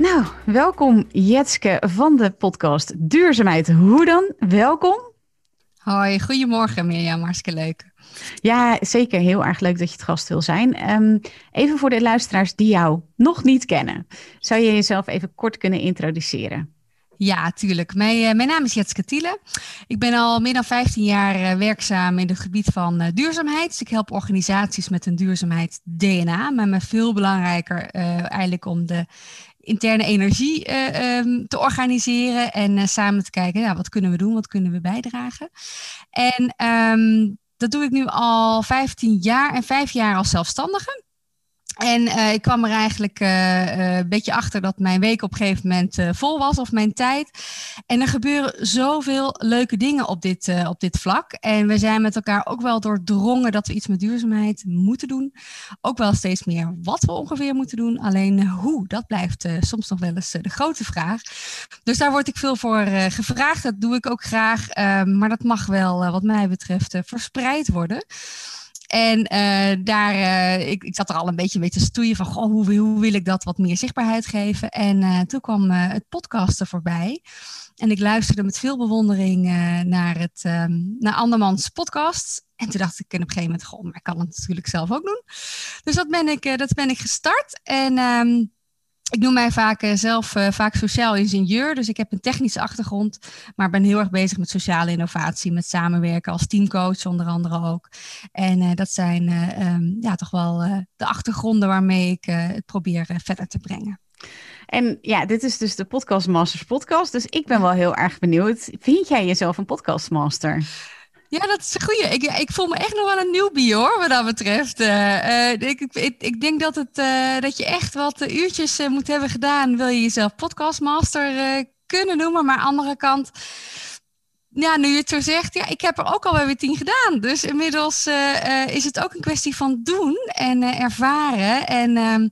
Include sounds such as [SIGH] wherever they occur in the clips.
Nou, welkom Jetske van de podcast Duurzaamheid. Hoe dan? Welkom. Hoi, goedemorgen Mirjam, hartstikke leuk. Ja, zeker. Heel erg leuk dat je het gast wil zijn. Um, even voor de luisteraars die jou nog niet kennen. Zou je jezelf even kort kunnen introduceren? Ja, tuurlijk. Mijn, uh, mijn naam is Jetske Tiele. Ik ben al meer dan 15 jaar uh, werkzaam in het gebied van uh, duurzaamheid. Dus ik help organisaties met een duurzaamheid DNA. Maar me veel belangrijker eigenlijk om de interne energie um, te organiseren. En samen te kijken, wat kunnen we doen? Wat kunnen we bijdragen? En um, dat doe ik nu al 15 jaar en vijf jaar als zelfstandige. En uh, ik kwam er eigenlijk uh, uh, een beetje achter dat mijn week op een gegeven moment vol was, of mijn tijd. En er gebeuren zoveel leuke dingen op dit, op dit vlak. En we zijn met elkaar ook wel doordrongen dat we iets met duurzaamheid moeten doen. Ook wel steeds meer wat we ongeveer moeten doen. Alleen hoe, dat blijft soms nog wel eens de grote vraag. Dus daar word ik veel voor gevraagd. Dat doe ik ook graag. maar dat mag wel, wat mij betreft, verspreid worden. En uh, daar, uh, ik, ik zat er al een beetje mee te stoeien van, goh, hoe, hoe wil ik dat wat meer zichtbaarheid geven? En uh, toen kwam het podcasten voorbij. En ik luisterde met veel bewondering naar, het, um, naar andermans podcast. En toen dacht ik op een gegeven moment, goh, maar ik kan het natuurlijk zelf ook doen. Dus dat ben ik, dat ben ik gestart. En... Um, ik noem mij vaak uh, zelf uh, vaak sociaal ingenieur. Dus ik heb een technische achtergrond, maar ben heel erg bezig met sociale innovatie, met samenwerken als teamcoach onder andere ook. En uh, dat zijn um, ja, toch wel de achtergronden waarmee ik het probeer verder te brengen. En ja, dit is dus de Podcast Masters podcast. Dus ik ben wel heel erg benieuwd. Vind jij jezelf een podcastmaster? Ja, dat is een goeie. Ik, ik voel me echt nog wel een newbie hoor, wat dat betreft. Uh, ik, ik, ik, denk dat, het, uh, dat je echt wat uurtjes moet hebben gedaan. Wil je jezelf podcastmaster kunnen noemen. Maar aan de andere kant, ja, nu je het zo zegt, ja, ik heb er ook al weer tien gedaan. Dus inmiddels is het ook een kwestie van doen en ervaren. En ehm,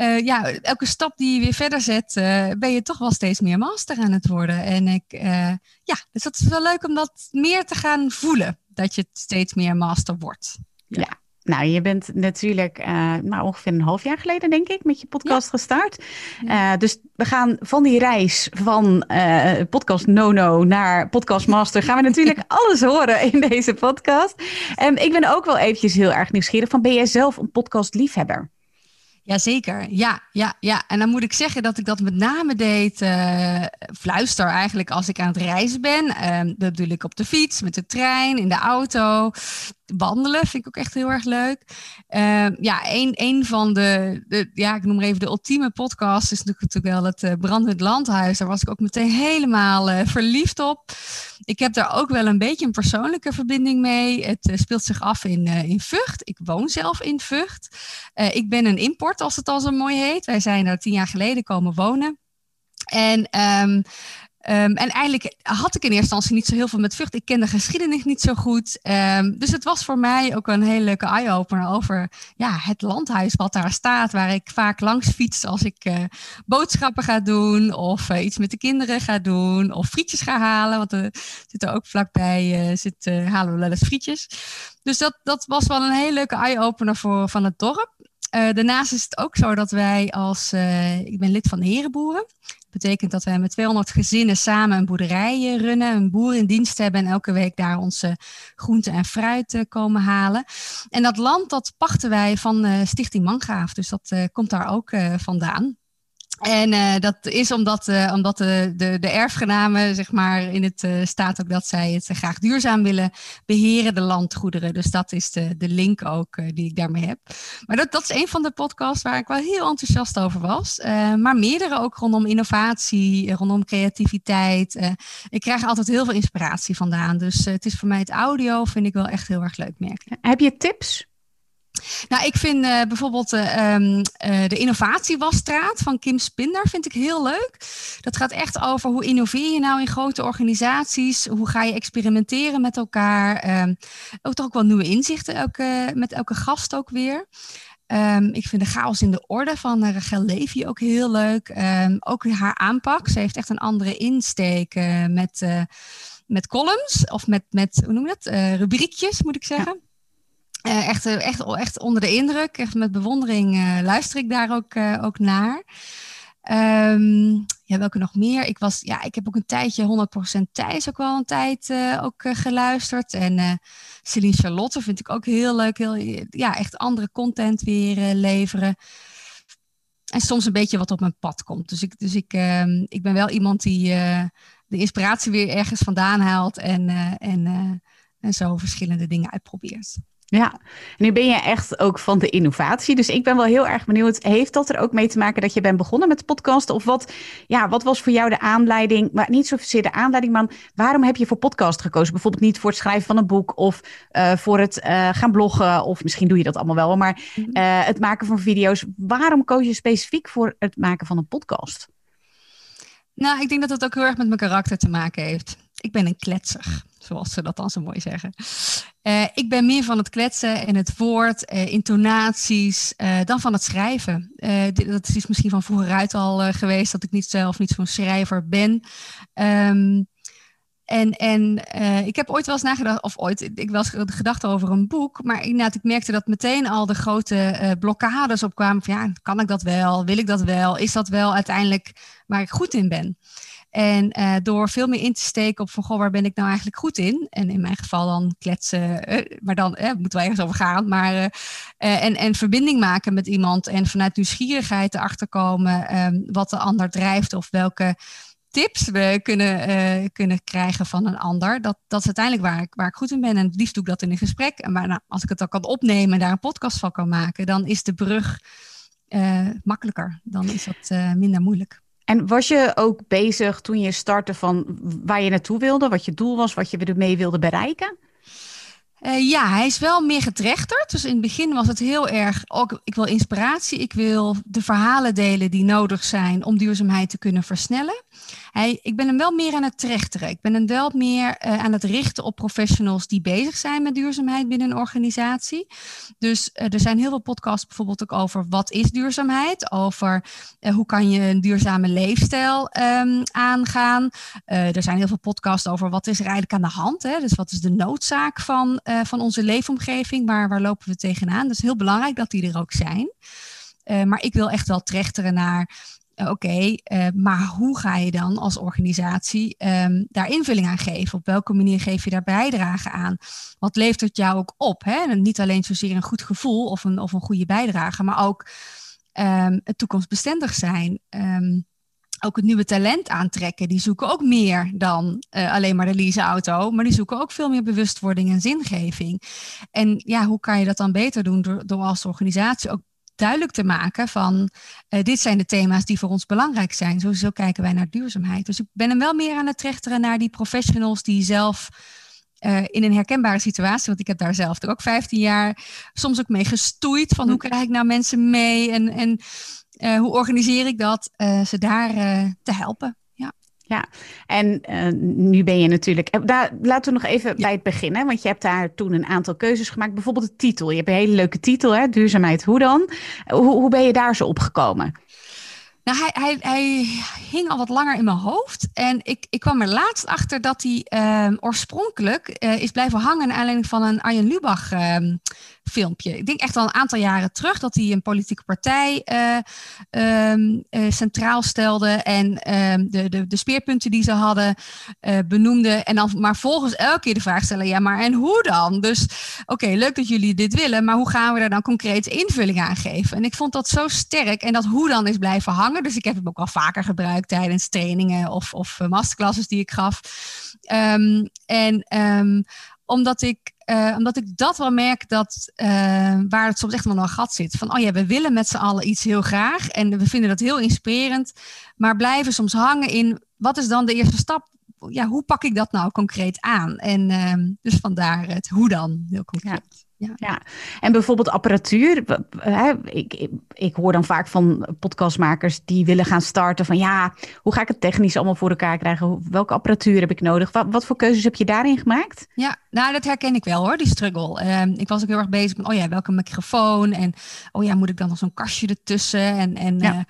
uh, ja, elke stap die je weer verder zet, uh, ben je toch wel steeds meer master aan het worden. En ik, uh, ja, dus dat is wel leuk om dat meer te gaan voelen, dat je steeds meer master wordt. Ja. ja. Nou, je bent natuurlijk nou, ongeveer een half jaar geleden, denk ik, met je podcast ja. gestart. Ja. dus we gaan van die reis van podcast Nono naar podcast Master, gaan we [LAUGHS] natuurlijk alles horen in deze podcast. En ik ben ook wel eventjes heel erg nieuwsgierig van, ben jij zelf een podcast liefhebber? Jazeker, ja, ja, ja. En dan moet ik zeggen dat ik dat met name deed, uh, fluister eigenlijk als ik aan het reizen ben. Dat doe ik op de fiets, met de trein, in de auto wandelen vind ik ook echt heel erg leuk. Uh, ja, een, een van de, de, ja, ik noem maar even de ultieme podcast is natuurlijk wel het uh, Brandend Landhuis. Daar was ik ook meteen helemaal uh, verliefd op. Ik heb daar ook wel een beetje een persoonlijke verbinding mee. Het speelt zich af in, in Vught. Ik woon zelf in Vught. ik ben een import, als het al zo mooi heet. Wij zijn daar tien jaar geleden komen wonen. En um, Um, en eigenlijk had ik in eerste instantie niet zo heel veel met Vught. Ik ken de geschiedenis niet zo goed. Um, dus het was voor mij ook een hele leuke eye-opener over ja, het landhuis wat daar staat. Waar ik vaak langs fiets als ik uh, boodschappen ga doen. Of uh, iets met de kinderen ga doen. Of frietjes ga halen. Want er zitten ook vlakbij uh, zit, halen we wel eens frietjes. Dus dat, dat was wel een hele leuke eye-opener voor, van het dorp. Daarnaast is het ook zo dat wij als, ik ben lid van de Herenboeren. Betekent dat wij met 200 gezinnen samen een boerderij runnen, een boer in dienst hebben en elke week daar onze groenten en fruit uh, komen halen. En dat land dat pachten wij van Stichting Mangraaf, dus dat komt daar ook vandaan. En uh, dat is omdat, uh, omdat de, de, de erfgenamen, zeg maar, in het staat ook dat zij het graag duurzaam willen beheren, de landgoederen. Dus dat is de, de link ook die ik daarmee heb. Maar dat, dat is een van de podcasts waar ik wel heel enthousiast over was. maar meerdere ook rondom innovatie, rondom creativiteit. ik krijg altijd heel veel inspiratie vandaan. Dus het is voor mij het audio, vind ik wel echt heel erg leuk merken. Heb je tips Nou, ik vind uh, bijvoorbeeld uh, um, uh, de innovatiewasstraat van Kim Spinder vind ik heel leuk. Dat gaat echt over hoe innoveer je nou in grote organisaties? Hoe ga je experimenteren met elkaar? Um, ook toch ook wel nieuwe inzichten elke, met elke gast ook weer. Um, ik vind de chaos in de orde van Rachel Levy ook heel leuk. ook haar aanpak. Ze heeft echt een andere insteek met, met columns of met, met hoe noem je dat? rubriekjes, moet ik zeggen. Ja. Uh, echt, echt, echt onder de indruk. Echt met bewondering uh, luister ik daar ook, ook naar. Um, ja, welke nog meer? Ik, was, ja, ik heb ook een tijdje 100% Thijs ook wel een tijd ook geluisterd. En Celine Charlotte vind ik ook heel leuk. Heel, ja, echt andere content weer leveren. En soms een beetje wat op mijn pad komt. Dus ik, dus ik, ehm, ik ben wel iemand die de inspiratie weer ergens vandaan haalt. En, en, en zo verschillende dingen uitprobeert. Ja, nu ben je echt ook van de innovatie. Dus ik ben wel heel erg benieuwd. Heeft dat er ook mee te maken dat je bent begonnen met podcast? Of wat, ja, wat was voor jou de aanleiding? Maar niet zozeer de aanleiding, maar waarom heb je voor podcast gekozen? Bijvoorbeeld niet voor het schrijven van een boek of uh, voor het uh, gaan bloggen. Of misschien doe je dat allemaal wel, maar uh, het maken van video's. Waarom koos je specifiek voor het maken van een podcast? Nou, ik denk dat het ook heel erg met mijn karakter te maken heeft. Ik ben een kletser zoals ze dat dan zo mooi zeggen. Uh, ik ben meer van het kletsen en het woord, uh, intonaties, uh, dan van het schrijven. dat is misschien van vooruit al geweest dat ik niet zelf niet zo'n schrijver ben. Um, en, en ik heb ooit wel eens nagedacht, of ooit, ik eens gedacht over een boek, maar inderdaad, ik merkte dat meteen al de grote blokkades opkwamen van ja, kan ik dat wel, wil ik dat wel, is dat wel uiteindelijk waar ik goed in ben? En uh, door veel meer in te steken op van, goh, waar ben ik nou eigenlijk goed in? En in mijn geval dan kletsen, uh, maar dan uh, moeten we ergens over gaan. Maar, en, en verbinding maken met iemand en vanuit nieuwsgierigheid erachter komen um, wat de ander drijft of welke tips we kunnen, kunnen krijgen van een ander. Dat, dat is uiteindelijk waar ik, waar ik goed in ben. En het liefst doe ik dat in een gesprek. Maar nou, als ik het dan kan opnemen en daar een podcast van kan maken, dan is de brug makkelijker. Dan is dat minder moeilijk. En was je ook bezig toen je startte van waar je naartoe wilde, wat je doel was, wat je ermee wilde bereiken? Uh, ja, hij is wel meer getrechterd. Dus in het begin was het heel erg, ook, ik wil inspiratie, ik wil de verhalen delen die nodig zijn om duurzaamheid te kunnen versnellen. Hij, ik ben hem wel meer aan het trechteren. Ik ben hem wel meer uh, aan het richten op professionals die bezig zijn met duurzaamheid binnen een organisatie. Dus uh, er zijn heel veel podcasts bijvoorbeeld ook over wat is duurzaamheid, over hoe kan je een duurzame leefstijl um, aangaan. er zijn heel veel podcasts over wat is er eigenlijk aan de hand. Hè? Dus wat is de noodzaak van, van onze leefomgeving, waar, waar lopen we tegenaan. Dus heel belangrijk dat die er ook zijn. maar ik wil echt wel trechteren naar oké, okay, uh, maar hoe ga je dan als organisatie um, daar invulling aan geven? Op welke manier geef je daar bijdrage aan? Wat levert het jou ook op? Hè? En niet alleen zozeer een goed gevoel of een, of een goede bijdrage, maar ook het toekomstbestendig zijn. Um, ook het nieuwe talent aantrekken. Die zoeken ook meer dan uh, alleen maar de leaseauto, maar die zoeken ook veel meer bewustwording en zingeving. En ja, hoe kan je dat dan beter doen door, door als organisatie ook duidelijk te maken van uh, dit zijn de thema's die voor ons belangrijk zijn. Zo, zo kijken wij naar duurzaamheid. Dus ik ben hem wel meer aan het trechteren naar die professionals die zelf uh, in een herkenbare situatie, want ik heb daar zelf ook 15 jaar soms ook mee gestoeid van hoe hm. krijg ik nou mensen mee en, en uh, hoe organiseer ik dat, ze daar te helpen. Ja, en uh, nu ben je natuurlijk. Eh, daar, laten we nog even bij het beginnen, want je hebt daar toen een aantal keuzes gemaakt. Bijvoorbeeld de titel. Je hebt een hele leuke titel, hè? Duurzaamheid, hoe dan? Hoe, hoe ben je daar zo opgekomen? Nou, hij, hij, hij hing al wat langer in mijn hoofd. En ik, ik kwam er laatst achter dat hij uh, oorspronkelijk uh, is blijven hangen naar aanleiding van een Arjen Lubach uh, filmpje. Ik denk echt al een aantal jaren terug dat hij een politieke partij um, centraal stelde. En de, de, de speerpunten die ze hadden benoemde. En dan maar volgens elke keer de vraag stellen: ja, maar en hoe dan? Dus oké, leuk dat jullie dit willen, maar hoe gaan we daar dan concreet invulling aan geven? En ik vond dat zo sterk. En dat hoe dan is blijven hangen. Dus ik heb hem ook wel vaker gebruikt tijdens trainingen of, of eh, masterclasses die ik gaf. Um, en um, omdat ik, uh, omdat ik dat wel merk dat uh, waar het soms echt wel een gat zit. Van oh ja, we willen met z'n allen iets heel graag en we vinden dat heel inspirerend, maar blijven soms hangen in wat is dan de eerste stap? Ja, hoe pak ik dat nou concreet aan? En uh, dus vandaar het hoe dan, heel concreet. Ja. ja. En bijvoorbeeld apparatuur. Ik, ik, ik, hoor dan vaak van podcastmakers die willen gaan starten van ja, hoe ga ik het technisch allemaal voor elkaar krijgen? Welke apparatuur heb ik nodig? Wat, wat voor keuzes heb je daarin gemaakt? Ja, nou dat herken ik wel hoor, die struggle. Ehm, ik was ook heel erg bezig met, oh ja, welke microfoon? En oh ja, moet ik dan nog zo'n kastje ertussen? En, en, ja. uh,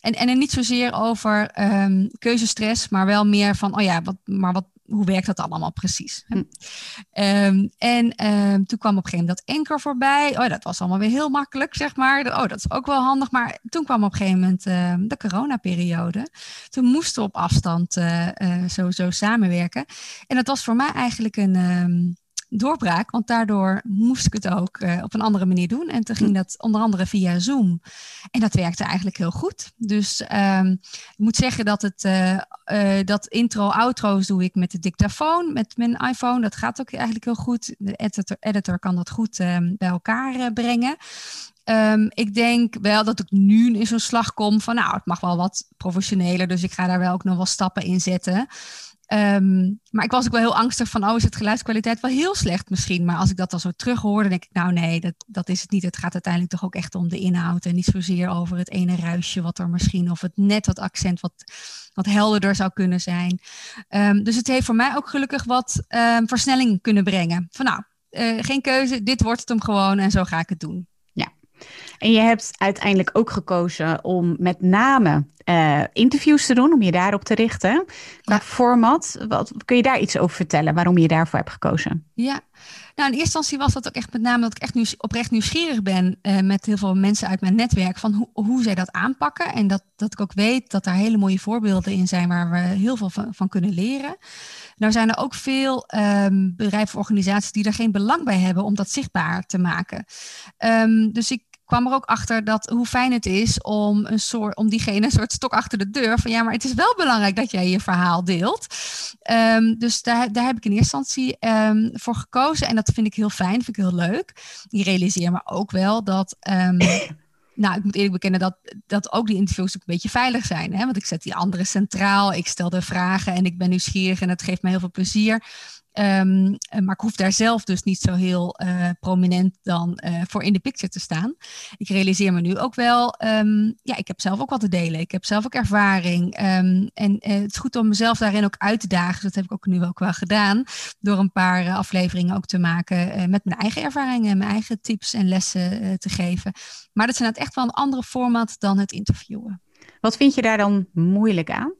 en, en, niet zozeer over um, keuzestress, maar wel meer van, oh ja, wat, maar wat, hoe werkt dat allemaal precies? Hm. Um, en um, toen kwam op een gegeven moment dat Anchor voorbij. Oh, dat was allemaal weer heel makkelijk, zeg maar. Oh, dat is ook wel handig. Maar toen kwam op een gegeven moment uh, de coronaperiode. Toen moesten we op afstand uh, uh, sowieso samenwerken. En dat was voor mij eigenlijk een doorbraak, want daardoor moest ik het ook uh, op een andere manier doen. En toen ging dat onder andere via Zoom. En dat werkte eigenlijk heel goed. Dus um, ik moet zeggen dat het uh, uh, dat intro, outro's doe ik met de dictafoon, met mijn iPhone. Dat gaat ook eigenlijk heel goed. De editor, editor kan dat goed um, bij elkaar brengen. Um, ik denk wel dat ik nu in zo'n slag kom van, nou, het mag wel wat professioneler, dus ik ga daar wel ook nog wel stappen in zetten. Um, maar ik was ook wel heel angstig van, oh, is het geluidskwaliteit wel heel slecht misschien? Maar als ik dat dan zo terug hoorde, denk ik, nou nee, dat, dat is het niet. Het gaat uiteindelijk toch ook echt om de inhoud en niet zozeer over het ene ruisje wat er misschien, of het net wat accent wat, wat helderder zou kunnen zijn. Um, dus het heeft voor mij ook gelukkig wat um, versnelling kunnen brengen. Van nou, uh, geen keuze, dit wordt het hem gewoon en zo ga ik het doen. En je hebt uiteindelijk ook gekozen om met name uh, interviews te doen, om je daarop te richten. Qua ja. format, wat, kun je daar iets over vertellen, waarom je daarvoor hebt gekozen? Ja, nou, in eerste instantie was dat ook echt met name dat ik echt nieuws, oprecht nieuwsgierig ben uh, met heel veel mensen uit mijn netwerk van ho hoe zij dat aanpakken. En dat, dat ik ook weet dat daar hele mooie voorbeelden in zijn waar we heel veel van, van kunnen leren. Nou zijn er ook veel um, bedrijven of organisaties die er geen belang bij hebben om dat zichtbaar te maken. Um, dus ik kwam er ook achter dat hoe fijn het is om, een soort, om diegene een soort stok achter de deur van ja, maar het is wel belangrijk dat jij je verhaal deelt. Um, dus daar, daar heb ik in eerste instantie um, voor gekozen en dat vind ik heel fijn, vind ik heel leuk. Ik realiseer me ook wel dat. Um, [COUGHS] nou, ik moet eerlijk bekennen dat, dat ook die interviews ook een beetje veilig zijn. Hè? Want ik zet die anderen centraal, ik stel de vragen en ik ben nieuwsgierig en het geeft me heel veel plezier. Um, maar ik hoef daar zelf dus niet zo heel uh, prominent dan uh, voor in de picture te staan. Ik realiseer me nu ook wel, um, ja, ik heb zelf ook wat te delen. Ik heb zelf ook ervaring. Um, en het is goed om mezelf daarin ook uit te dagen. Dat heb ik ook nu ook wel gedaan. Door een paar afleveringen ook te maken met mijn eigen ervaringen, mijn eigen tips en lessen te geven. Maar dat is inderdaad echt wel een andere format dan het interviewen. Wat vind je daar dan moeilijk aan?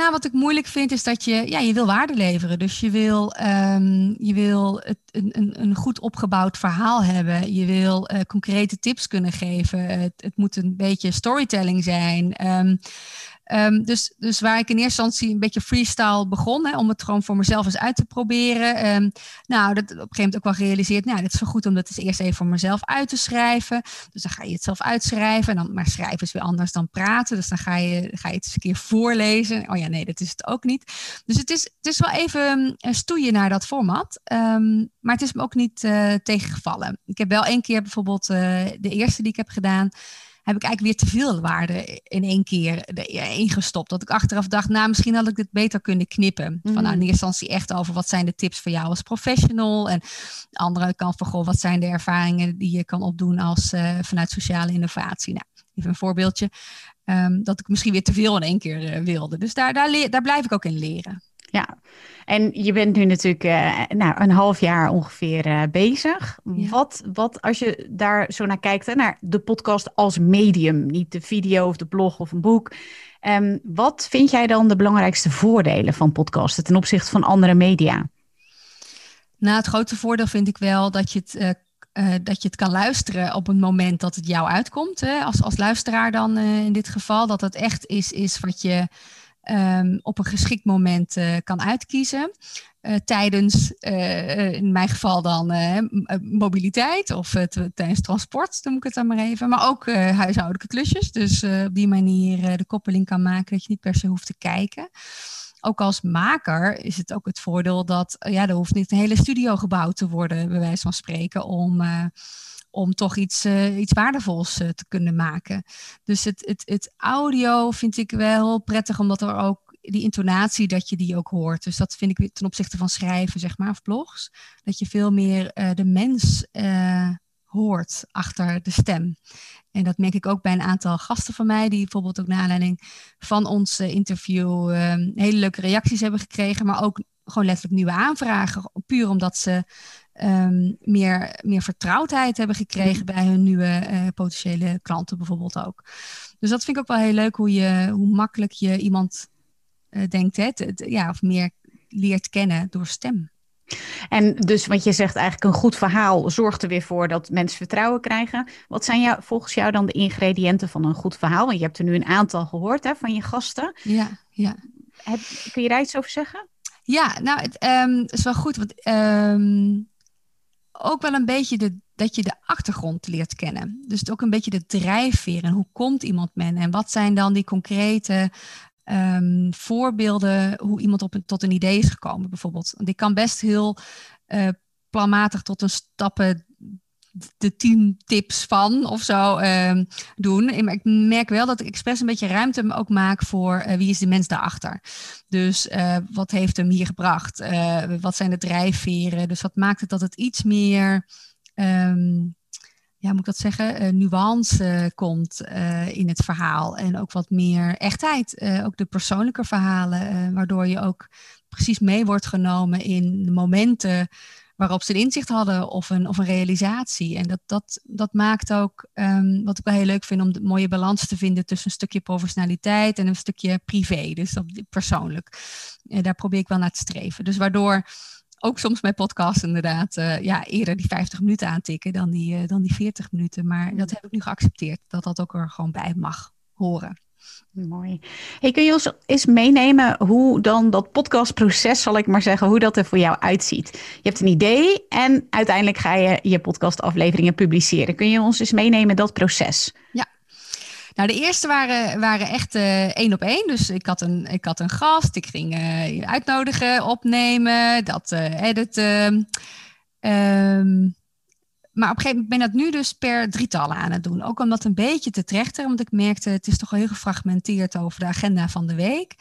Nou, wat ik moeilijk vind is dat je, ja, je wil waarde leveren. Dus je wil, um, je wil het, een, een goed opgebouwd verhaal hebben. Je wil uh, concrete tips kunnen geven. Het, het, moet een beetje storytelling zijn. Um, Um, dus, dus waar ik in eerste instantie een beetje freestyle begon, hè, om het gewoon voor mezelf eens uit te proberen. Um, nou, dat op een gegeven moment ook wel gerealiseerd. Nou, dit is wel goed om dat eens eerst even voor mezelf uit te schrijven. Dus dan ga je het zelf uitschrijven. En dan, maar schrijven is weer anders dan praten. Dus dan ga je, ga je het eens een keer voorlezen. Oh ja, nee, dat is het ook niet. Dus het is, het is wel even uh, stoeien naar dat format. Maar het is me ook niet uh, tegengevallen. Ik heb wel één keer bijvoorbeeld uh, de eerste die ik heb gedaan heb ik eigenlijk weer te veel waarde in één keer ingestopt. Dat ik achteraf dacht, nou, misschien had ik dit beter kunnen knippen. Van nou, in mm. eerste instantie echt over wat zijn de tips voor jou als professional. En de andere kant van, goh, wat zijn de ervaringen die je kan opdoen als uh, vanuit sociale innovatie. Nou, even een voorbeeldje. Um, dat ik misschien weer te veel in één keer uh, wilde. Dus daar, daar, daar blijf ik ook in leren. Ja, en je bent nu natuurlijk uh, nou, een half jaar ongeveer uh, bezig. Ja. Wat, wat, als je daar zo naar kijkt, hè, naar de podcast als medium, niet de video of de blog of een boek. Um, wat vind jij dan de belangrijkste voordelen van podcasten ten opzichte van andere media? Nou, het grote voordeel vind ik wel dat je het uh, uh, dat je het kan luisteren op het moment dat het jou uitkomt. Hè? Als, als luisteraar dan uh, in dit geval. Dat het echt is, is wat je um, op een geschikt moment uh, kan uitkiezen. Uh, tijdens, uh, in mijn geval dan, mobiliteit of tijdens transport, moet ik het dan maar even. Maar ook huishoudelijke klusjes. Dus op die manier de koppeling kan maken dat je niet per se hoeft te kijken. Ook als maker is het ook het voordeel dat ja, er hoeft niet een hele studio gebouwd te worden, bij wijze van spreken, om om toch iets, uh, iets waardevols uh, te kunnen maken. Dus het, het, het audio vind ik wel prettig, omdat er ook die intonatie, dat je die ook hoort. Dus dat vind ik ten opzichte van schrijven, zeg maar, of blogs. Dat je veel meer de mens hoort achter de stem. En dat merk ik ook bij een aantal gasten van mij, die bijvoorbeeld ook naar aanleiding van ons interview hele leuke reacties hebben gekregen, maar ook gewoon letterlijk nieuwe aanvragen. Puur omdat ze um, meer, meer vertrouwdheid hebben gekregen bij hun nieuwe uh, potentiële klanten bijvoorbeeld ook. Dus dat vind ik ook wel heel leuk hoe, je, hoe makkelijk je iemand uh, denkt, hè, ja, of meer leert kennen door stem. En dus wat je zegt, eigenlijk een goed verhaal zorgt er weer voor dat mensen vertrouwen krijgen. Wat zijn jou, volgens jou dan de ingrediënten van een goed verhaal? Want je hebt er nu een aantal gehoord hè, van je gasten. Ja, ja. Heb, kun je daar iets over zeggen? Ja, nou, het um, is wel goed. Want um, ook wel een beetje de, dat je de achtergrond leert kennen. Dus ook een beetje de drijfveer en hoe komt iemand men en wat zijn dan die concrete um, voorbeelden hoe iemand op een, tot een idee is gekomen bijvoorbeeld. Want ik kan best heel uh, planmatig tot een stappen de tien tips van of zo uh, doen. Ik merk wel dat ik expres een beetje ruimte ook maak voor uh, wie is de mens daarachter. Dus uh, wat heeft hem hier gebracht? wat zijn de drijfveren? Dus wat maakt het dat het iets meer, um, ja, moet ik dat zeggen, nuance komt in het verhaal. En ook wat meer echtheid. ook de persoonlijke verhalen, waardoor je ook precies mee wordt genomen in de momenten waarop ze een inzicht hadden of een, of een realisatie. En dat, dat, dat maakt ook, um, wat ik wel heel leuk vind, om de mooie balans te vinden tussen een stukje professionaliteit en een stukje privé, dus dat, persoonlijk. En daar probeer ik wel naar te streven. Dus waardoor ook soms mijn podcast inderdaad uh, ja, eerder die 50 minuten aantikken dan die, uh, dan die 40 minuten. Maar dat heb ik nu geaccepteerd, dat dat ook er gewoon bij mag horen. Mooi. Kun je ons eens meenemen hoe dan dat podcastproces, zal ik maar zeggen, hoe dat er voor jou uitziet? Je hebt een idee en uiteindelijk ga je je podcastafleveringen publiceren. Kun je ons eens meenemen dat proces? Ja. Nou, de eerste waren, waren echt uh, één op één. Dus ik had een, ik had een gast, ik ging uh, uitnodigen, opnemen, dat uh, editen. Um, maar op een gegeven moment ben ik dat nu dus per drietallen aan het doen. Ook om dat een beetje te trechteren, want ik merkte het is toch wel heel gefragmenteerd over de agenda van de week.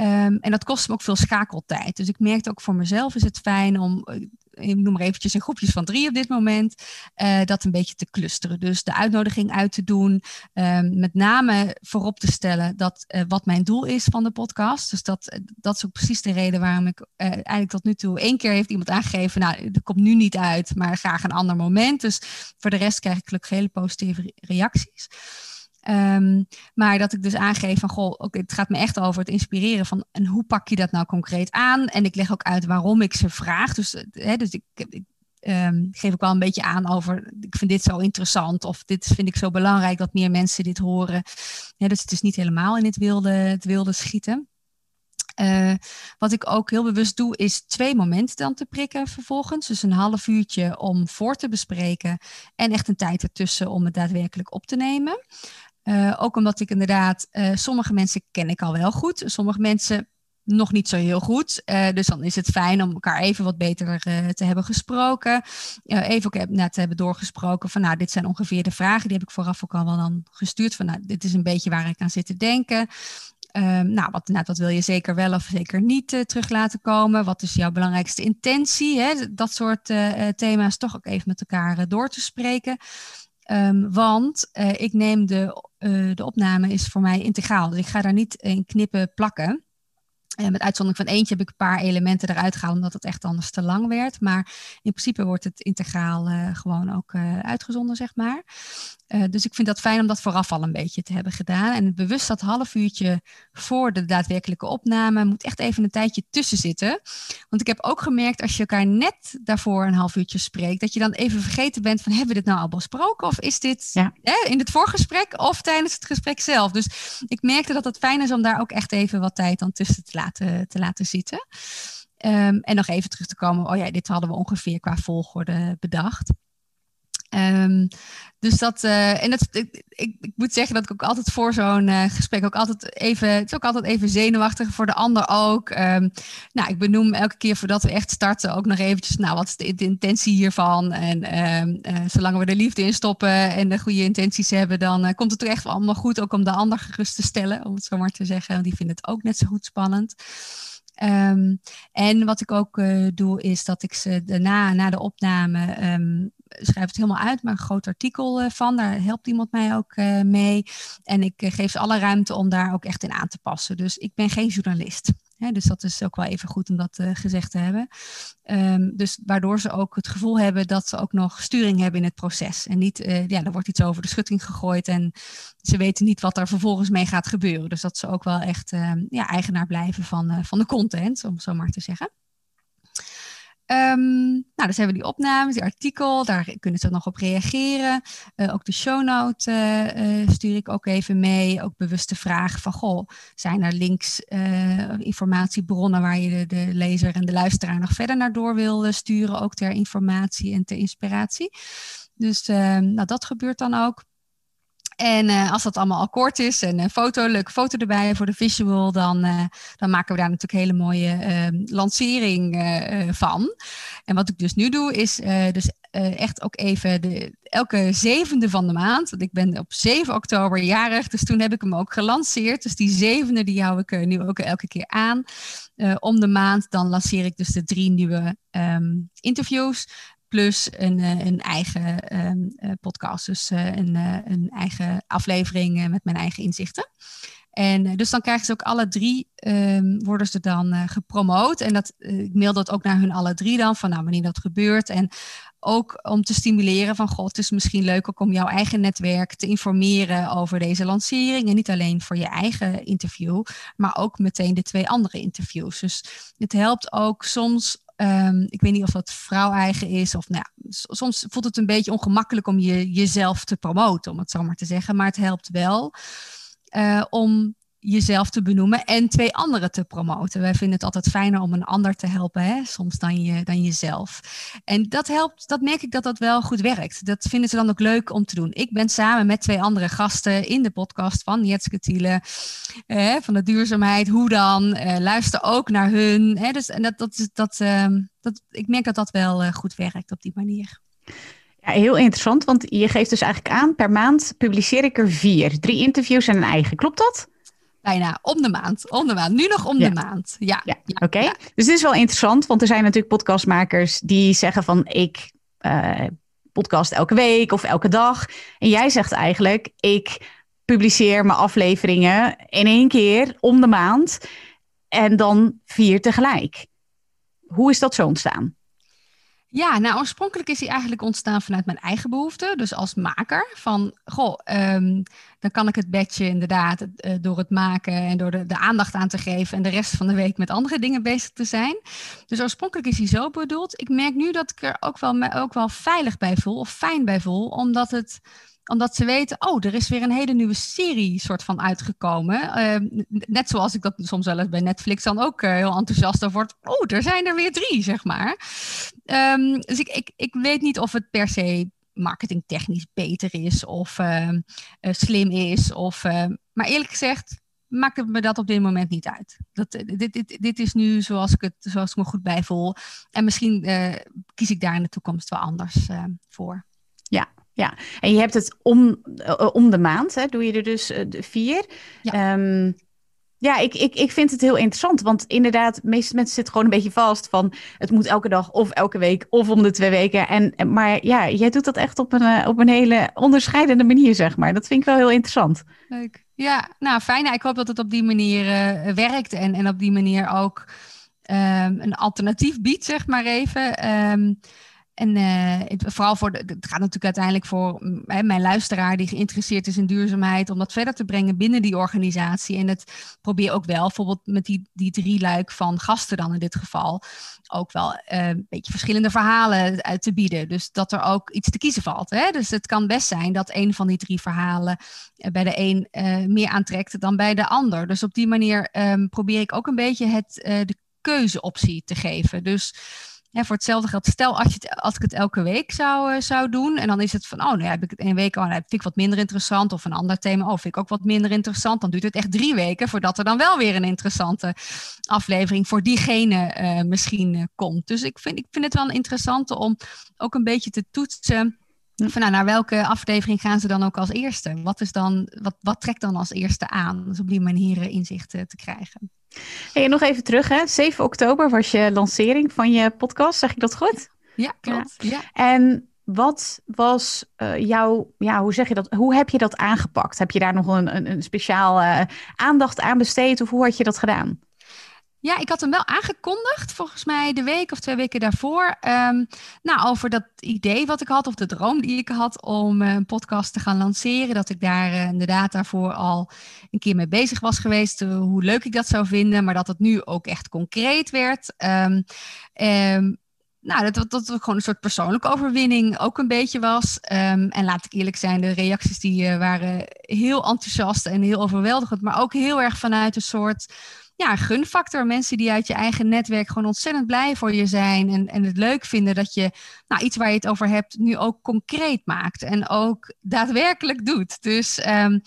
Um, en dat kost me ook veel schakeltijd. Dus ik merkte ook voor mezelf is het fijn om eh, ik noem maar eventjes in groepjes van drie op dit moment, uh, dat een beetje te clusteren. Dus de uitnodiging uit te doen, um, met name voorop te stellen dat uh, wat mijn doel is van de podcast. Dus dat, dat is ook precies de reden waarom ik eigenlijk tot nu toe één keer heeft iemand aangegeven, nou, dat komt nu niet uit, maar graag een ander moment. Dus voor de rest krijg ik gelukkig hele positieve reacties. Um, maar dat ik dus aangeef van, goh, het gaat me echt over het inspireren van, en hoe pak je dat nou concreet aan? En ik leg ook uit waarom ik ze vraag. Dus, eh, hè, dus ik, um, geef ook wel een beetje aan over, ik vind dit zo interessant of dit vind ik zo belangrijk dat meer mensen dit horen. Ja, dus het is niet helemaal in het wilde, het wilde schieten. Uh, wat ik ook heel bewust doe, is twee momenten dan te prikken vervolgens. Dus een half uurtje om voor te bespreken en echt een tijd ertussen om het daadwerkelijk op te nemen. Uh, ook omdat ik inderdaad, uh, sommige mensen ken ik al wel goed, sommige mensen nog niet zo heel goed. Uh, dus dan is het fijn om elkaar even wat beter te hebben gesproken. even ook net te hebben doorgesproken van nou, dit zijn ongeveer de vragen. Die heb ik vooraf ook al wel dan gestuurd van nou, dit is een beetje waar ik aan zit te denken. Um, nou, wat, nou, wat wil je zeker wel of zeker niet terug laten komen? Wat is jouw belangrijkste intentie? Hè? Dat soort thema's toch ook even met elkaar door te spreken. Um, want ik neem de, de opname is voor mij integraal. Dus ik ga daar niet in knippen plakken. Uh, met uitzondering van eentje heb ik een paar elementen eruit gehaald, omdat het echt anders te lang werd. Maar in principe wordt het integraal uh, gewoon ook uh, uitgezonden, zeg maar. dus ik vind dat fijn om dat vooraf al een beetje te hebben gedaan. En bewust dat half uurtje voor de daadwerkelijke opname moet echt even een tijdje tussen zitten. Want ik heb ook gemerkt, als je elkaar net daarvoor een half uurtje spreekt, dat je dan even vergeten bent van, hebben we dit nou al besproken? Of is dit ja. in het voorgesprek of tijdens het gesprek zelf? Dus ik merkte dat het fijn is om daar ook echt even wat tijd dan tussen te laten te laten zitten. Um, en nog even terug te komen, oh ja, dit hadden we ongeveer qua volgorde bedacht. Um, dus dat, uh, en dat, ik, ik, moet zeggen dat ik ook altijd voor zo'n uh, gesprek ook altijd even, het is ook altijd even zenuwachtig voor de ander ook. Um, nou, ik benoem elke keer voordat we echt starten ook nog eventjes, nou, wat is de, de intentie hiervan? En um, uh, zolang we er liefde in stoppen en de goede intenties hebben, dan komt het toch echt allemaal goed, ook om de ander gerust te stellen, om het zo maar te zeggen. Die vinden het ook net zo goed spannend. Um, en wat ik ook doe, is dat ik ze daarna, na de opname, schrijf het helemaal uit, maar een groot artikel uh, van. Daar helpt iemand mij ook uh, mee. En ik geef ze alle ruimte om daar ook echt in aan te passen. Dus ik ben geen journalist dus dat is ook wel even goed om dat gezegd te hebben. Um, dus waardoor ze ook het gevoel hebben dat ze ook nog sturing hebben in het proces. En niet, ja, er wordt iets over de schutting gegooid en ze weten niet wat er vervolgens mee gaat gebeuren. Dus dat ze ook wel echt uh, ja, eigenaar blijven van, van de content, om zo maar te zeggen. Um, nou, dus hebben we die opnames, die artikel, daar kunnen ze nog op reageren. Uh, ook de show note uh, uh, stuur ik ook even mee. Ook bewuste vragen van, goh, zijn er links, informatiebronnen waar je de, de, lezer en de luisteraar nog verder naar door wil sturen, ook ter informatie en ter inspiratie. Dus ehm, nou, dat gebeurt dan ook. En uh, als dat allemaal akkoord is en een foto, leuke foto erbij voor de visual, dan, uh, dan maken we daar natuurlijk hele mooie uh, lancering van. En wat ik dus nu doe, is dus echt ook even de, elke zevende van de maand. Want ik ben op 7 oktober jarig, dus toen heb ik hem ook gelanceerd. Dus die zevende, die hou ik nu ook elke keer aan. om de maand, dan lanceer ik dus de drie nieuwe um, interviews plus een, eh, een eigen um, podcast. Dus uh, een, een eigen aflevering met mijn eigen inzichten. En dus dan krijgen ze ook alle drie, um, worden ze dan gepromoot. En dat, ik mail dat ook naar hun alle drie dan, van nou wanneer dat gebeurt. En ook om te stimuleren van, god, het is misschien leuk ook om jouw eigen netwerk te informeren over deze lancering. En niet alleen voor je eigen interview, maar ook meteen de twee andere interviews. Dus het helpt ook soms Um, ik weet niet of dat vrouw-eigen is. Of nou ja, soms voelt het een beetje ongemakkelijk om je, jezelf te promoten, om het zo maar te zeggen. Maar het helpt wel uh, om jezelf te benoemen en twee anderen te promoten. Wij vinden het altijd fijner om een ander te helpen, hè, soms dan, je, dan jezelf. En dat helpt, dat merk ik dat dat wel goed werkt. Dat vinden ze dan ook leuk om te doen. Ik ben samen met twee andere gasten in de podcast van Jetske Thiele, eh, van de duurzaamheid. Hoe dan? Eh, luister ook naar hun. Hè, dus, en dat, dat, dat, uh, dat, ik merk dat dat wel uh, goed werkt op die manier. Ja, heel interessant, want je geeft dus eigenlijk aan, per maand publiceer ik er vier. Drie interviews en een eigen. Klopt dat? Bijna om de maand. Om de maand. Nu nog om de maand. Ja. ja. ja. Oké. Dus dit is wel interessant, want er zijn natuurlijk podcastmakers die zeggen van ik uh, podcast elke week of elke dag. En jij zegt eigenlijk ik publiceer mijn afleveringen in één keer om de maand en dan vier tegelijk. Hoe is dat zo ontstaan? Ja, nou oorspronkelijk is hij eigenlijk ontstaan vanuit mijn eigen behoefte. Dus als maker van, goh, um, dan kan ik het bedje inderdaad uh, door het maken en door de, de, aandacht aan te geven en de rest van de week met andere dingen bezig te zijn. Dus oorspronkelijk is hij zo bedoeld. Ik merk nu dat ik er ook wel, ook wel veilig bij voel of fijn bij voel, omdat het omdat ze weten, oh, er is weer een hele nieuwe serie soort van uitgekomen. Uh, net zoals ik dat soms wel eens bij Netflix dan ook uh, heel enthousiast over word. Oh, er zijn er weer drie, zeg maar. Um, dus ik, ik, ik weet niet of het per se marketingtechnisch beter is of uh, slim is. Of, maar eerlijk gezegd maakt het me dat op dit moment niet uit. Dat, dit, dit, dit is nu zoals ik, het, zoals ik me goed bij voel. En misschien kies ik daar in de toekomst wel anders voor. Ja, ja, en je hebt het om, uh, om de maand, hè? doe je er dus uh, vier. Ja. Um, ja, ik, ik, ik vind het heel interessant. Want inderdaad, de meeste mensen zitten gewoon een beetje vast van het moet elke dag of elke week of om de twee weken. En, maar ja, jij doet dat echt op een, op een hele onderscheidende manier, zeg maar. Dat vind ik wel heel interessant. Leuk. Ja, nou fijn. Ik hoop dat het op die manier uh, werkt en, en op die manier ook um, een alternatief biedt, zeg maar even. Um, en uh, het, vooral voor, het gaat natuurlijk uiteindelijk voor hè, mijn luisteraar die geïnteresseerd is in duurzaamheid, om dat verder te brengen binnen die organisatie. En het probeer ook wel, bijvoorbeeld met die, die drie luik van gasten dan in dit geval, ook wel uh, een beetje verschillende verhalen uit te bieden. Dus dat er ook iets te kiezen valt. Hè? Dus het kan best zijn dat een van die drie verhalen uh, bij de een meer aantrekt dan bij de ander. Dus op die manier um, probeer ik ook een beetje het, de keuzeoptie te geven. Dus voor hetzelfde geld, stel als, je als ik het elke week zou, uh, zou doen. En dan is het van, oh, nu heb ik het een week oh, heb ik wat minder interessant. Of een ander thema, oh, vind ik ook wat minder interessant. Dan duurt het echt drie weken voordat er dan wel weer een interessante aflevering voor diegene uh, misschien uh, komt. Dus ik vind, ik vind het wel interessant om ook een beetje te toetsen. Van, nou, naar welke aflevering gaan ze dan ook als eerste? Wat, is dan, wat, wat trekt dan als eerste aan? Dus op die manier inzicht te krijgen. Hey, nog even terug, hè? 7 oktober was je lancering van je podcast, zeg ik dat goed? Ja, klopt. Ja. En wat was uh, jouw, ja, hoe zeg je dat? Hoe heb je dat aangepakt? Heb je daar nog een, een, een speciaal uh, aandacht aan besteed of hoe had je dat gedaan? Ja, ik had hem wel aangekondigd, volgens mij de week of twee weken daarvoor. Um, nou, over dat idee wat ik had, of de droom die ik had om uh, een podcast te gaan lanceren. Dat ik daar uh, inderdaad daarvoor al een keer mee bezig was geweest. Uh, hoe leuk ik dat zou vinden, maar dat het nu ook echt concreet werd. Um, um, nou, dat, dat, gewoon een soort persoonlijke overwinning ook een beetje was. En laat ik eerlijk zijn, de reacties die waren heel enthousiast en heel overweldigend. Maar ook heel erg vanuit een soort ja, gunfactor. Mensen die uit je eigen netwerk gewoon ontzettend blij voor je zijn. En, en het leuk vinden dat je nou, iets waar je het over hebt nu ook concreet maakt. En ook daadwerkelijk doet. Dus um,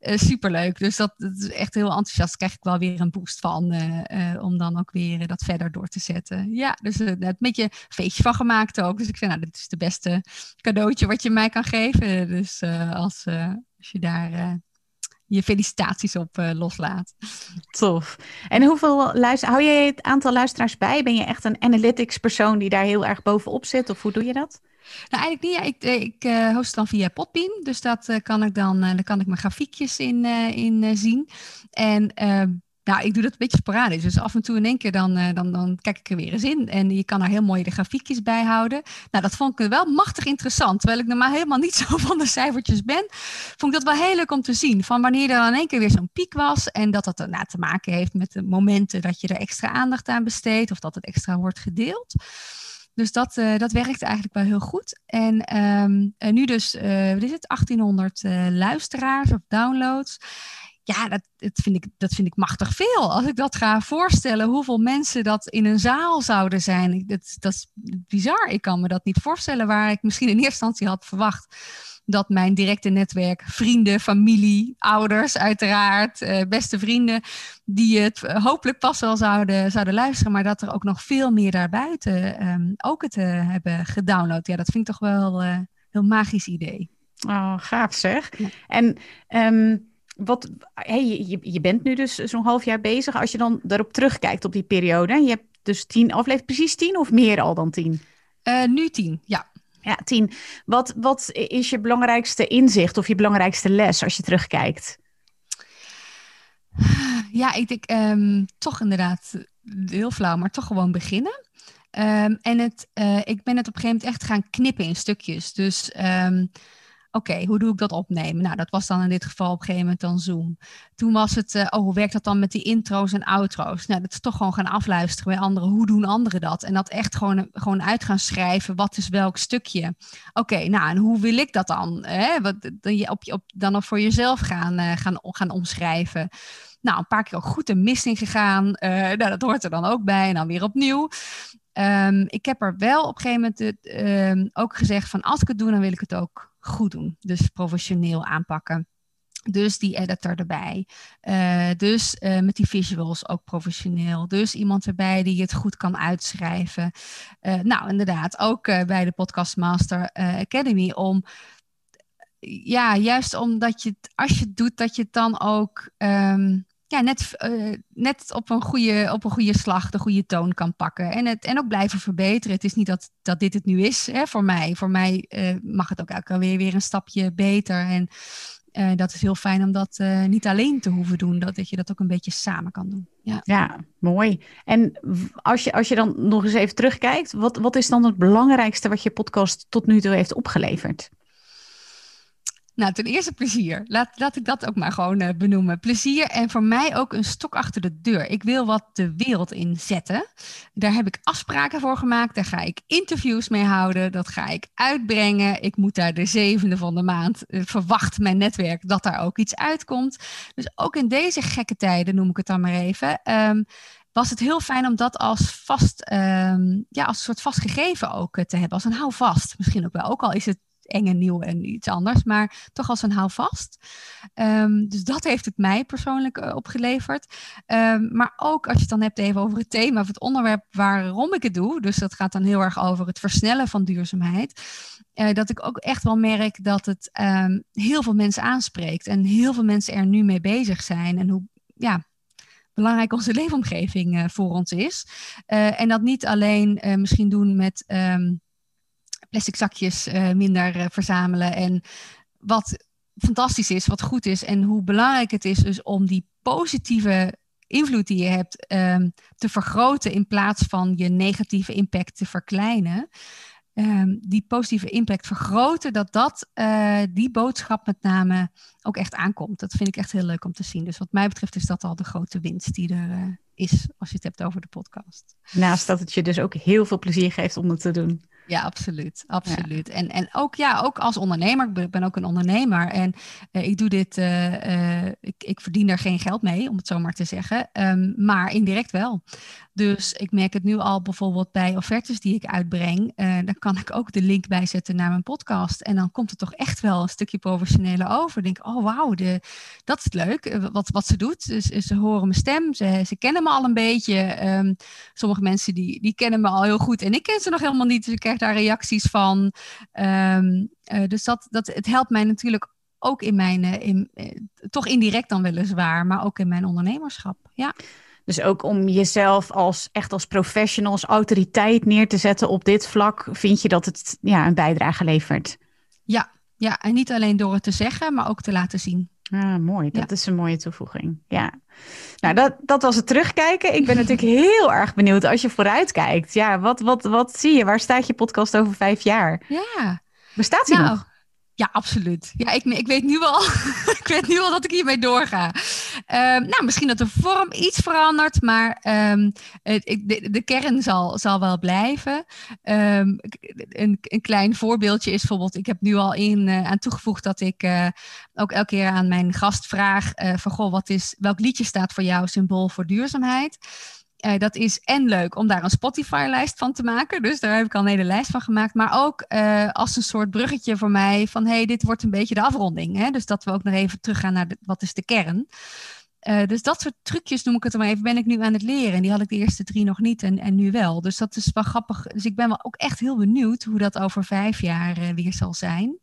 uh, superleuk. Dus dat, dat, is echt heel enthousiast. Krijg ik wel weer een boost van. Uh, uh, om dan ook weer dat verder door te zetten. Ja, dus uh, een beetje feestje van gemaakt ook. Dus ik vind, nou, dit is de beste cadeautje wat je mij kan geven. Dus als, als je daar je felicitaties op uh, loslaat. Tof. En hoeveel luister, hou je het aantal luisteraars bij? Ben je echt een analytics persoon die daar heel erg bovenop zit? Of hoe doe je dat? Nou, eigenlijk niet. Ja, ik, eh, ik uh, host dan via Podbean. Dus dat uh, kan ik dan, dan kan ik mijn grafiekjes in, in zien. En nou, ik doe dat een beetje sporadisch. Dus af en toe in één keer dan, uh, dan, dan kijk ik er weer eens in. En je kan er heel mooi de grafiekjes bij houden. Nou, dat vond ik wel machtig interessant. Terwijl ik normaal helemaal niet [LAUGHS] zo van de cijfertjes ben. Vond ik dat wel heel leuk om te zien. Van wanneer er in één keer weer zo'n piek was. En dat dat nou, te maken heeft met de momenten dat je er extra aandacht aan besteedt. Of dat het extra wordt gedeeld. Dus dat, uh, dat werkt eigenlijk wel heel goed. En, en nu dus, uh, wat is het, 1800 luisteraars of downloads ja, dat, dat, vind ik, dat vind ik machtig veel. Als ik dat ga voorstellen, hoeveel mensen dat in een zaal zouden zijn. Dat, dat is bizar. Ik kan me dat niet voorstellen waar ik misschien in eerste instantie had verwacht dat mijn directe netwerk, vrienden, familie, ouders uiteraard, eh, beste vrienden, die het hopelijk pas wel zouden, zouden luisteren, maar dat er ook nog veel meer daarbuiten um, ook het uh, hebben gedownload. Ja, dat vind ik toch wel een uh, heel magisch idee. Oh, gaaf zeg. Ja. En um wat, hey, je, je bent nu dus zo'n half jaar bezig. Als je dan daarop terugkijkt op die periode. Je hebt dus tien afleveringen, precies tien of meer al dan tien? Uh, nu tien, ja. Ja, tien. Wat, wat is je belangrijkste inzicht of je belangrijkste les als je terugkijkt? Ja, ik denk um, toch inderdaad heel flauw, maar toch gewoon beginnen. Um, en het, uh, ik ben het op een gegeven moment echt gaan knippen in stukjes. Dus um, Oké, hoe doe ik dat opnemen? Nou, dat was dan in dit geval op een gegeven moment dan Zoom. Toen was het, uh, oh, hoe werkt dat dan met die intro's en outro's? Nou, dat is toch gewoon gaan afluisteren bij anderen. Hoe doen anderen dat? En dat echt gewoon, gewoon uit gaan schrijven. Wat is welk stukje? Oké, nou, en hoe wil ik dat dan? Hè? Wat, dan, op, op, dan nog voor jezelf gaan, uh, gaan, gaan omschrijven. Nou, een paar keer ook goed de mist in gegaan. Uh, nou, dat hoort er dan ook bij. En dan weer opnieuw. Um, ik heb er wel op een gegeven moment um, ook gezegd van als ik het doe, dan wil ik het ook goed doen. Dus professioneel aanpakken. Dus die editor erbij. Uh, dus uh, met die visuals ook professioneel. Dus iemand erbij die het goed kan uitschrijven. Uh, nou, inderdaad, ook bij de Podcast Master Academy. Om, ja, juist omdat je het, als je het doet, dat je het dan ook um, net, uh, net op, een goede, op een goede slag de goede toon kan pakken. En, het, en ook blijven verbeteren. Het is niet dat, dat dit het nu is hè, voor mij. Voor mij uh, mag het ook elke weer, weer een stapje beter. En uh, dat is heel fijn om dat niet alleen te hoeven doen. Dat, dat je dat ook een beetje samen kan doen. Ja, ja mooi. En als je, als je dan nog eens even terugkijkt. Wat, wat is dan het belangrijkste wat je podcast tot nu toe heeft opgeleverd? Nou, ten eerste plezier. Laat, laat ik dat ook maar gewoon uh, benoemen. Plezier en voor mij ook een stok achter de deur. Ik wil wat de wereld inzetten. Daar heb ik afspraken voor gemaakt. Daar ga ik interviews mee houden. Dat ga ik uitbrengen. Ik moet daar de zevende van de maand. Uh, verwacht mijn netwerk dat daar ook iets uitkomt. Dus ook in deze gekke tijden, noem ik het dan maar even. Um, was het heel fijn om dat als vast, ehm, ja, als soort vastgegeven ook te hebben. Als een houvast misschien ook wel. Ook al is het eng en nieuw en iets anders, maar toch als een houvast. Um, dus dat heeft het mij persoonlijk uh, opgeleverd. Um, maar ook als je het dan hebt even over het thema of het onderwerp waarom ik het doe, dus dat gaat dan heel erg over het versnellen van duurzaamheid. Uh, dat ik ook echt wel merk dat het um, heel veel mensen aanspreekt en heel veel mensen er nu mee bezig zijn en hoe ja, belangrijk onze leefomgeving uh, voor ons is. en dat niet alleen misschien doen met plastic zakjes uh, minder uh, verzamelen. En wat fantastisch is, wat goed is en hoe belangrijk het is dus om die positieve invloed die je hebt um, te vergroten in plaats van je negatieve impact te verkleinen. Um, die positieve impact vergroten, dat dat, uh, die boodschap met name ook echt aankomt. Dat vind ik echt heel leuk om te zien. Dus wat mij betreft is dat al de grote winst die er is als je het hebt over de podcast. Naast dat het je dus ook heel veel plezier geeft om het te doen. Ja, absoluut. absoluut. En, en ook, ja, ook als ondernemer, ik ben ook een ondernemer en uh, ik doe dit, uh, uh, ik, ik verdien er geen geld mee, om het zo maar te zeggen, um, maar indirect wel. Dus ik merk het nu al bijvoorbeeld bij offertes die ik uitbreng. Dan kan ik ook de link bijzetten naar mijn podcast. En dan komt het toch echt wel een stukje professioneler over. Ik denk, oh wauw, dat is leuk wat, wat ze doet. Dus, ze horen mijn stem, ze, ze kennen me al een beetje. Um, sommige mensen die, die kennen me al heel goed. En ik ken ze nog helemaal niet. Dus ik krijg daar reacties van. Um, uh, dus dat, dat, het helpt mij natuurlijk ook in mijn, in, toch indirect dan weliswaar, maar ook in mijn ondernemerschap. Ja. Dus ook om jezelf als echt als professional, als autoriteit neer te zetten op dit vlak, vind je dat het ja, een bijdrage levert? Ja, ja, en niet alleen door het te zeggen, maar ook te laten zien. Ah, mooi. Dat ja. is een mooie toevoeging. Ja. Nou, dat, dat was het terugkijken. Ik ben natuurlijk [LAUGHS] heel erg benieuwd als je vooruit kijkt. Ja, wat, wat, wat zie je? Waar staat je podcast over vijf jaar? Ja. Bestaat die nou, nog? Ja, absoluut. Ja, ik, ik, weet nu al, [LAUGHS] ik weet nu al dat ik hiermee doorga. Um, nou, misschien dat de vorm iets verandert, maar het, de, de, kern zal, zal wel blijven. Um, een, een, klein voorbeeldje is bijvoorbeeld, ik heb nu al in, uh, aan toegevoegd dat ik uh, ook elke keer aan mijn gast vraag uh, van, goh, wat is, welk liedje staat voor jou symbool voor duurzaamheid? Uh, dat is en leuk om daar een Spotify-lijst van te maken. Dus daar heb ik al een hele lijst van gemaakt. Maar ook uh, als een soort bruggetje voor mij van... hey, dit wordt een beetje de afronding. Hè? Dus dat we ook nog even teruggaan naar wat is de kern. Uh, dus dat soort trucjes, noem ik het maar even, ben ik nu aan het leren. En die had ik de eerste drie nog niet en, en nu wel. Dus dat is wel grappig. Dus ik ben wel ook echt heel benieuwd hoe dat over vijf jaar weer zal zijn.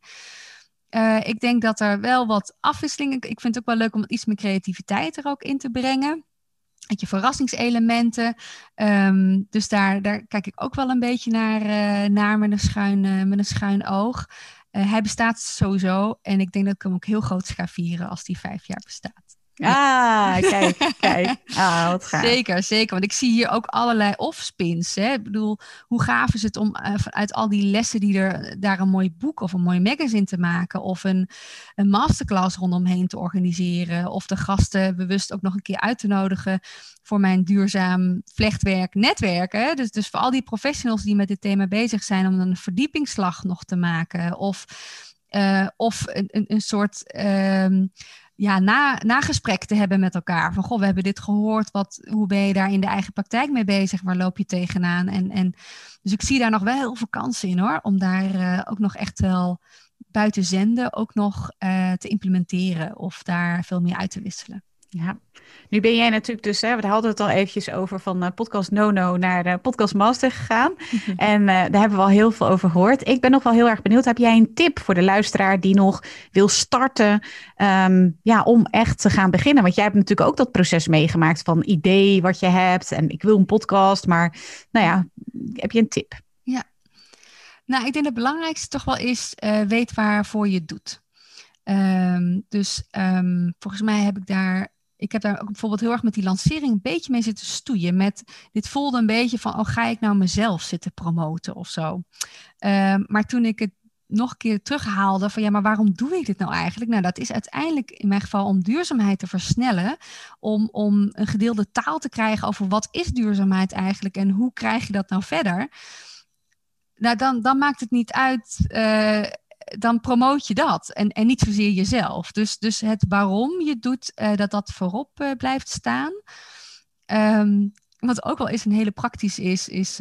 ik denk dat er wel wat afwisseling... Ik vind het ook wel leuk om iets meer creativiteit er ook in te brengen met je verrassingselementen. Um, dus daar, daar kijk ik ook wel een beetje naar, uh, naar met, een schuin, uh, met een schuin oog. Uh, hij bestaat sowieso en ik denk dat ik hem ook heel groot ga vieren als die vijf jaar bestaat. Ah, kijk, [LAUGHS] kijk. Ah, wat gaaf. Zeker, zeker. Want ik zie hier ook allerlei offspins. Hè. Ik bedoel, hoe gaaf is het om uh, uit al die lessen die er daar een mooi boek of een mooi magazine te maken. Of een, een masterclass rondomheen te organiseren. Of de gasten bewust ook nog een keer uit te nodigen voor mijn duurzaam vlechtwerk netwerken. Dus, dus voor al die professionals die met dit thema bezig zijn om een verdiepingsslag nog te maken. Of, uh, of een, een, een soort... Uh, ja, na, nagesprek te hebben met elkaar. Van goh, we hebben dit gehoord. Wat, hoe ben je daar in de eigen praktijk mee bezig? Waar loop je tegenaan? En, en, dus ik zie daar nog wel heel veel kansen in hoor. Om daar uh, ook nog echt wel buiten zenden ook nog uh, te implementeren. Of daar veel meer uit te wisselen. Ja, nu ben jij natuurlijk dus, hè, we hadden het al eventjes over van uh, podcast Nono naar uh, podcast Master gegaan. en uh, daar hebben we al heel veel over gehoord. Ik ben nog wel heel erg benieuwd. Heb jij een tip voor de luisteraar die nog wil starten um, ja, om echt te gaan beginnen? Want jij hebt natuurlijk ook dat proces meegemaakt van idee wat je hebt en ik wil een podcast. Maar nou ja, heb je een tip? Ja, nou ik denk het belangrijkste toch wel is weet waarvoor je het doet. Um, dus um, volgens mij heb ik daar ik heb daar ook bijvoorbeeld heel erg met die lancering een beetje mee zitten stoeien. Met, dit voelde een beetje van, oh ga ik nou mezelf zitten promoten of zo. Uh, maar toen ik het nog een keer terughaalde van ja, maar waarom doe ik dit nou eigenlijk? Nou, dat is uiteindelijk in mijn geval om duurzaamheid te versnellen, om, om een gedeelde taal te krijgen over wat is duurzaamheid eigenlijk en hoe krijg je dat nou verder? Nou, dan, dan maakt het niet uit uh, dan promoot je dat en, en niet zozeer jezelf. Dus, dus het waarom je doet, uh, dat dat voorop uh, blijft staan. Um, wat ook wel eens een hele praktisch is, is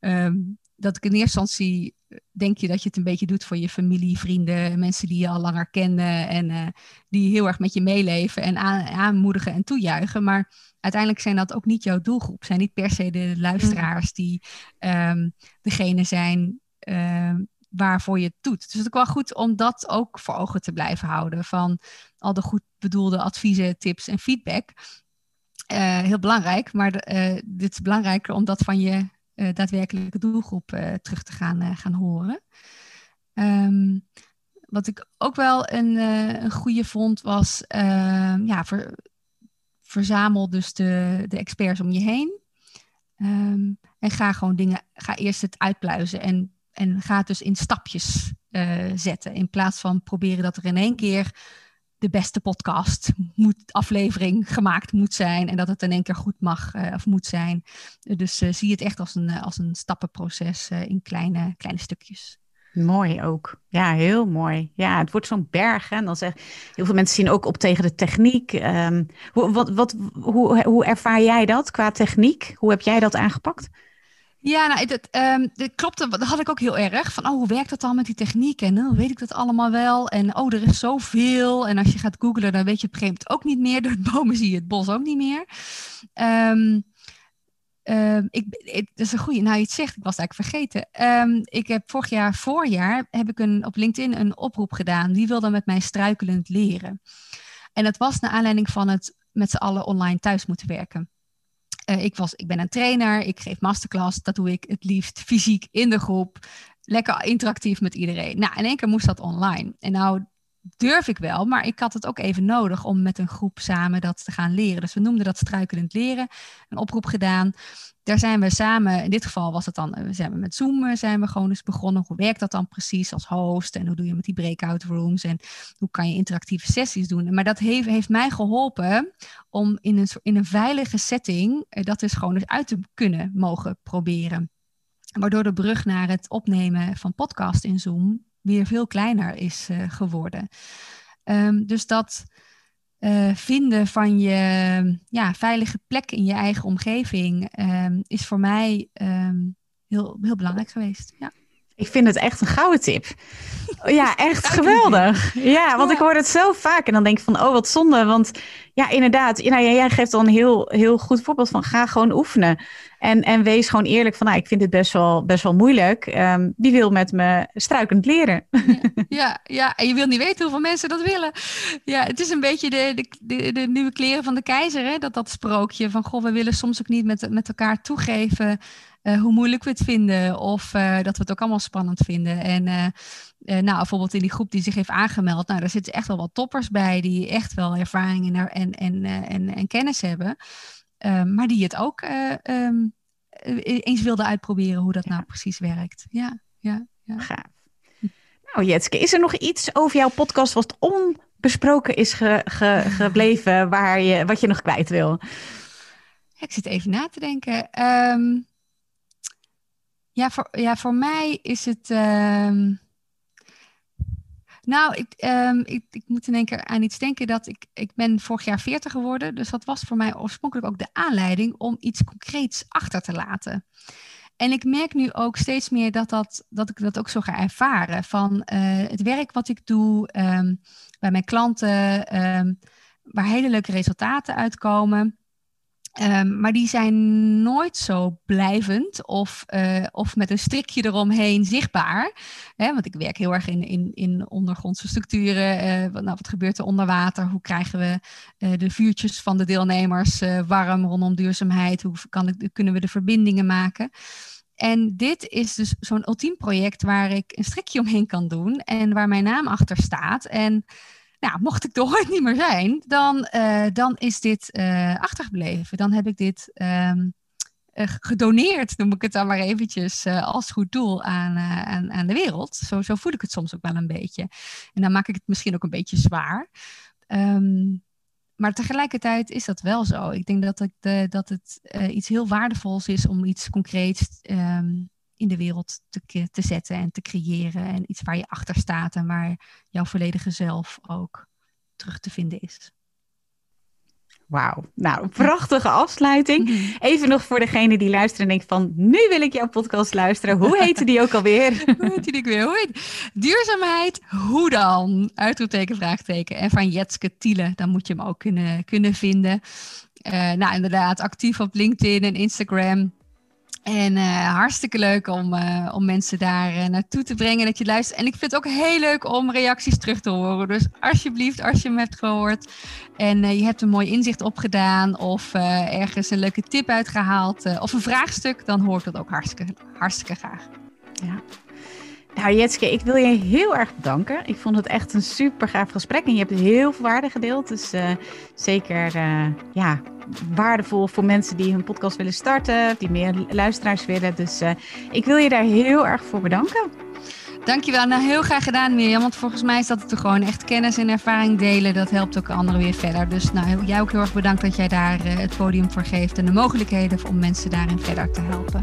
ehm, dat ik in eerste instantie denk je dat je het een beetje doet voor je familie, vrienden, mensen die je al langer kennen en die heel erg met je meeleven en aanmoedigen en toejuichen. Maar uiteindelijk zijn dat ook niet jouw doelgroep, zijn niet per se de luisteraars die um, degene zijn waarvoor je het doet. Dus het is ook wel goed om dat ook voor ogen te blijven houden van al de goed bedoelde adviezen, tips en feedback. Uh, heel belangrijk, maar uh, dit is belangrijker om dat van je uh, daadwerkelijke doelgroep terug te gaan, gaan horen. Um, wat ik ook wel een, een goede vond was, ehm, ja, ver, verzamel dus de, de experts om je heen. Um, en ga gewoon dingen, ga eerst het uitpluizen en, en ga het dus in stapjes uh, zetten. In plaats van proberen dat er in één keer de beste podcast moet, aflevering gemaakt moet zijn. En dat het in één keer goed mag uh, of moet zijn. dus uh, zie het echt als een, als een stappenproces in kleine, kleine stukjes. Mooi ook. Ja, heel mooi. Ja, het wordt zo'n berg. En dan zeg, heel veel mensen zien ook op tegen de techniek. Um, wat, wat, hoe, hoe ervaar jij dat qua techniek? Hoe heb jij dat aangepakt? Ja, nou, dat, um, dat klopte. Dat had ik ook heel erg. Van, oh, hoe werkt dat dan met die techniek? En oh, weet ik dat allemaal wel? En oh, er is zoveel. En als je gaat googlen, dan weet je op een gegeven moment ook niet meer. [LAUGHS] Door het bomen zie je het bos ook niet meer. Um, Uh, ik, het is een goede, nou je het zegt, ik was eigenlijk vergeten. Um, ik heb vorig jaar, voorjaar, heb ik een, op LinkedIn een oproep gedaan. Wie wil dan met mij struikelend leren? En dat was naar aanleiding van het met z'n allen online thuis moeten werken. Uh, ik, was, ik ben een trainer, ik geef masterclass. Dat doe ik het liefst fysiek in de groep. Lekker interactief met iedereen. Nou, in één keer moest dat online. En nou durf ik wel, maar ik had het ook even nodig om met een groep samen dat te gaan leren. Dus we noemden dat struikelend leren, een oproep gedaan. Daar zijn we samen, in dit geval was het dan, we zijn met Zoom eh, zijn we gewoon eens begonnen. Hoe werkt dat dan precies als host en hoe doe je met die breakout rooms en hoe kan je interactieve sessies doen. Maar dat heeft, heeft mij geholpen om in een, in een veilige setting eh, dat dus gewoon eens uit te kunnen mogen proberen. Waardoor de brug naar het opnemen van podcast in Zoom weer veel kleiner is uh, geworden. Um, dus dat uh, vinden van je ja, veilige plek in je eigen omgeving um, is voor mij um, heel, heel belangrijk geweest. Ja. Ik vind het echt een gouden tip. Ja, [LAUGHS] echt geweldig. Ja, want ik hoor het zo vaak en dan denk ik van, oh wat zonde. Want ja, inderdaad, nou, jij geeft al een heel, heel goed voorbeeld van ga gewoon oefenen. En, en wees gewoon eerlijk van, nou, ik vind het best wel, best wel moeilijk. Um, wie wil met me struikend leren? Ja, [LAUGHS] ja, ja, en je wil niet weten hoeveel mensen dat willen. Ja, het is een beetje de, de, de, de nieuwe kleren van de keizer, hè? Dat, dat sprookje van, goh, we willen soms ook niet met, met elkaar toegeven uh, hoe moeilijk we het vinden. Of uh, dat we het ook allemaal spannend vinden. En uh, nou, bijvoorbeeld in die groep die zich heeft aangemeld, nou, daar zitten echt wel wat toppers bij die echt wel ervaring en, en, en, en, en kennis hebben. Ehm, maar die het ook um, eens wilden uitproberen hoe dat nou precies werkt. Ja, ja, ja. Gaaf. Nou, Jetske, is er nog iets over jouw podcast wat onbesproken is ge, ge, gebleven, waar je, wat je nog kwijt wil? Ik zit even na te denken. Um, ja, voor, ja, voor mij is het. Um, nou, ik, um, ik, ik moet in één keer aan iets denken dat ik, ik ben vorig jaar 40 geworden. Dus dat was voor mij oorspronkelijk ook de aanleiding om iets concreets achter te laten. En ik merk nu ook steeds meer dat, dat, dat ik dat ook zo ga ervaren. Van uh, het werk wat ik doe um, bij mijn klanten, waar hele leuke resultaten uitkomen. Um, maar die zijn nooit zo blijvend of, uh, of met een strikje eromheen zichtbaar. Hè, want ik werk heel erg in, in, in ondergrondse structuren. Uh, wat, nou, wat gebeurt er onder water? Hoe krijgen we uh, de vuurtjes van de deelnemers warm rondom duurzaamheid? Hoe kan ik, kunnen we de verbindingen maken? En dit is dus zo'n ultiem project waar ik een strikje omheen kan doen en waar mijn naam achter staat. En nou, mocht ik er [LAUGHS] ooit niet meer zijn, dan, uh, dan is dit uh, achtergebleven. Dan heb ik dit um, uh, gedoneerd, noem ik het dan maar eventjes, als goed doel aan, aan, aan de wereld. Zo, voel ik het soms ook wel een beetje. En dan maak ik het misschien ook een beetje zwaar. Um, maar tegelijkertijd is dat wel zo. Ik denk dat, ik de, dat het iets heel waardevols is om iets concreets um, in de wereld te, te zetten en te creëren. En iets waar je achter staat en waar jouw volledige zelf ook terug te vinden is. Wauw. Nou, prachtige afsluiting. Mhm. Even nog voor degene die luisteren en denkt van... nu wil ik jouw podcast luisteren. Hoe heette die ook alweer? [LAUGHS] Hoe heette die weer? Hoe heet? Duurzaamheid, hoe dan? Uitroepteken, vraagteken. En van Jetske Tiele, dan moet je hem ook kunnen, kunnen vinden. Uh, nou, inderdaad, actief op LinkedIn en Instagram. En uh, hartstikke leuk om, uh, om mensen daar uh, naartoe te brengen dat je luistert. En ik vind het ook heel leuk om reacties terug te horen. Dus alsjeblieft, als je hem hebt gehoord en je hebt een mooi inzicht opgedaan of ergens een leuke tip uitgehaald of een vraagstuk, dan hoor ik dat ook hartstikke, hartstikke graag. Ja. Nou Jetske, ik wil je heel erg bedanken. Ik vond het echt een super gaaf gesprek en je hebt heel veel waarde gedeeld. Dus zeker ja, waardevol voor mensen die hun podcast willen starten, die meer luisteraars willen. Dus uh, ik wil je daar heel erg voor bedanken. Dankjewel. Nou, heel graag gedaan Mirjam. Want volgens mij is dat het er gewoon echt kennis en ervaring delen. Dat helpt ook anderen weer verder. Dus nou, jij ook heel erg bedankt dat jij daar het podium voor geeft. En de mogelijkheden om mensen daarin verder te helpen.